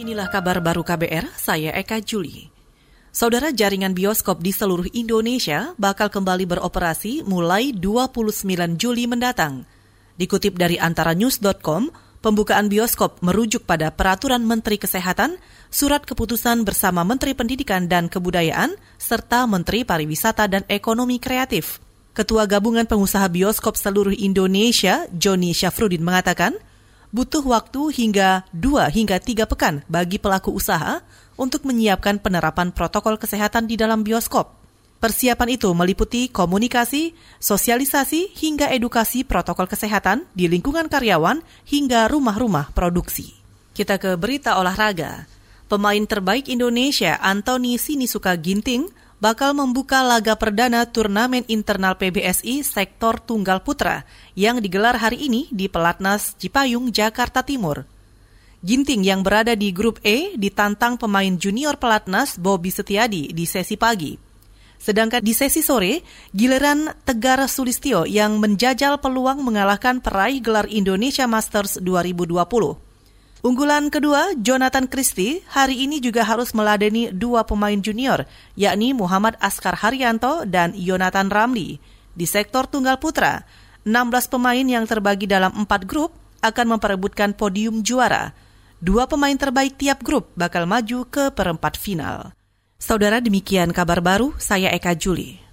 Inilah kabar baru KBR, saya Eka Juli. Saudara jaringan bioskop di seluruh Indonesia bakal kembali beroperasi mulai 29 Juli mendatang. Dikutip dari antaranews.com, pembukaan bioskop merujuk pada Peraturan Menteri Kesehatan, Surat Keputusan bersama Menteri Pendidikan dan Kebudayaan, serta Menteri Pariwisata dan Ekonomi Kreatif. Ketua Gabungan Pengusaha Bioskop Seluruh Indonesia, Joni Syafrudin mengatakan, butuh waktu hingga 2 hingga 3 pekan bagi pelaku usaha untuk menyiapkan penerapan protokol kesehatan di dalam bioskop. Persiapan itu meliputi komunikasi, sosialisasi, hingga edukasi protokol kesehatan di lingkungan karyawan hingga rumah-rumah produksi. Kita ke berita olahraga. Pemain terbaik Indonesia Anthony Sinisuka Ginting bakal membuka laga perdana turnamen internal PBSI sektor tunggal putra yang digelar hari ini di Pelatnas Cipayung, Jakarta Timur. Ginting yang berada di grup E ditantang pemain junior Pelatnas Bobby Setiadi di sesi pagi. Sedangkan di sesi sore, giliran Tegar Sulistio yang menjajal peluang mengalahkan peraih gelar Indonesia Masters 2020. Unggulan kedua, Jonathan Christie, hari ini juga harus meladeni dua pemain junior, yakni Muhammad Askar Haryanto dan Yonatan Ramli. Di sektor tunggal putra, 16 pemain yang terbagi dalam empat grup akan memperebutkan podium juara. Dua pemain terbaik tiap grup bakal maju ke perempat final. Saudara demikian kabar baru, saya Eka Juli.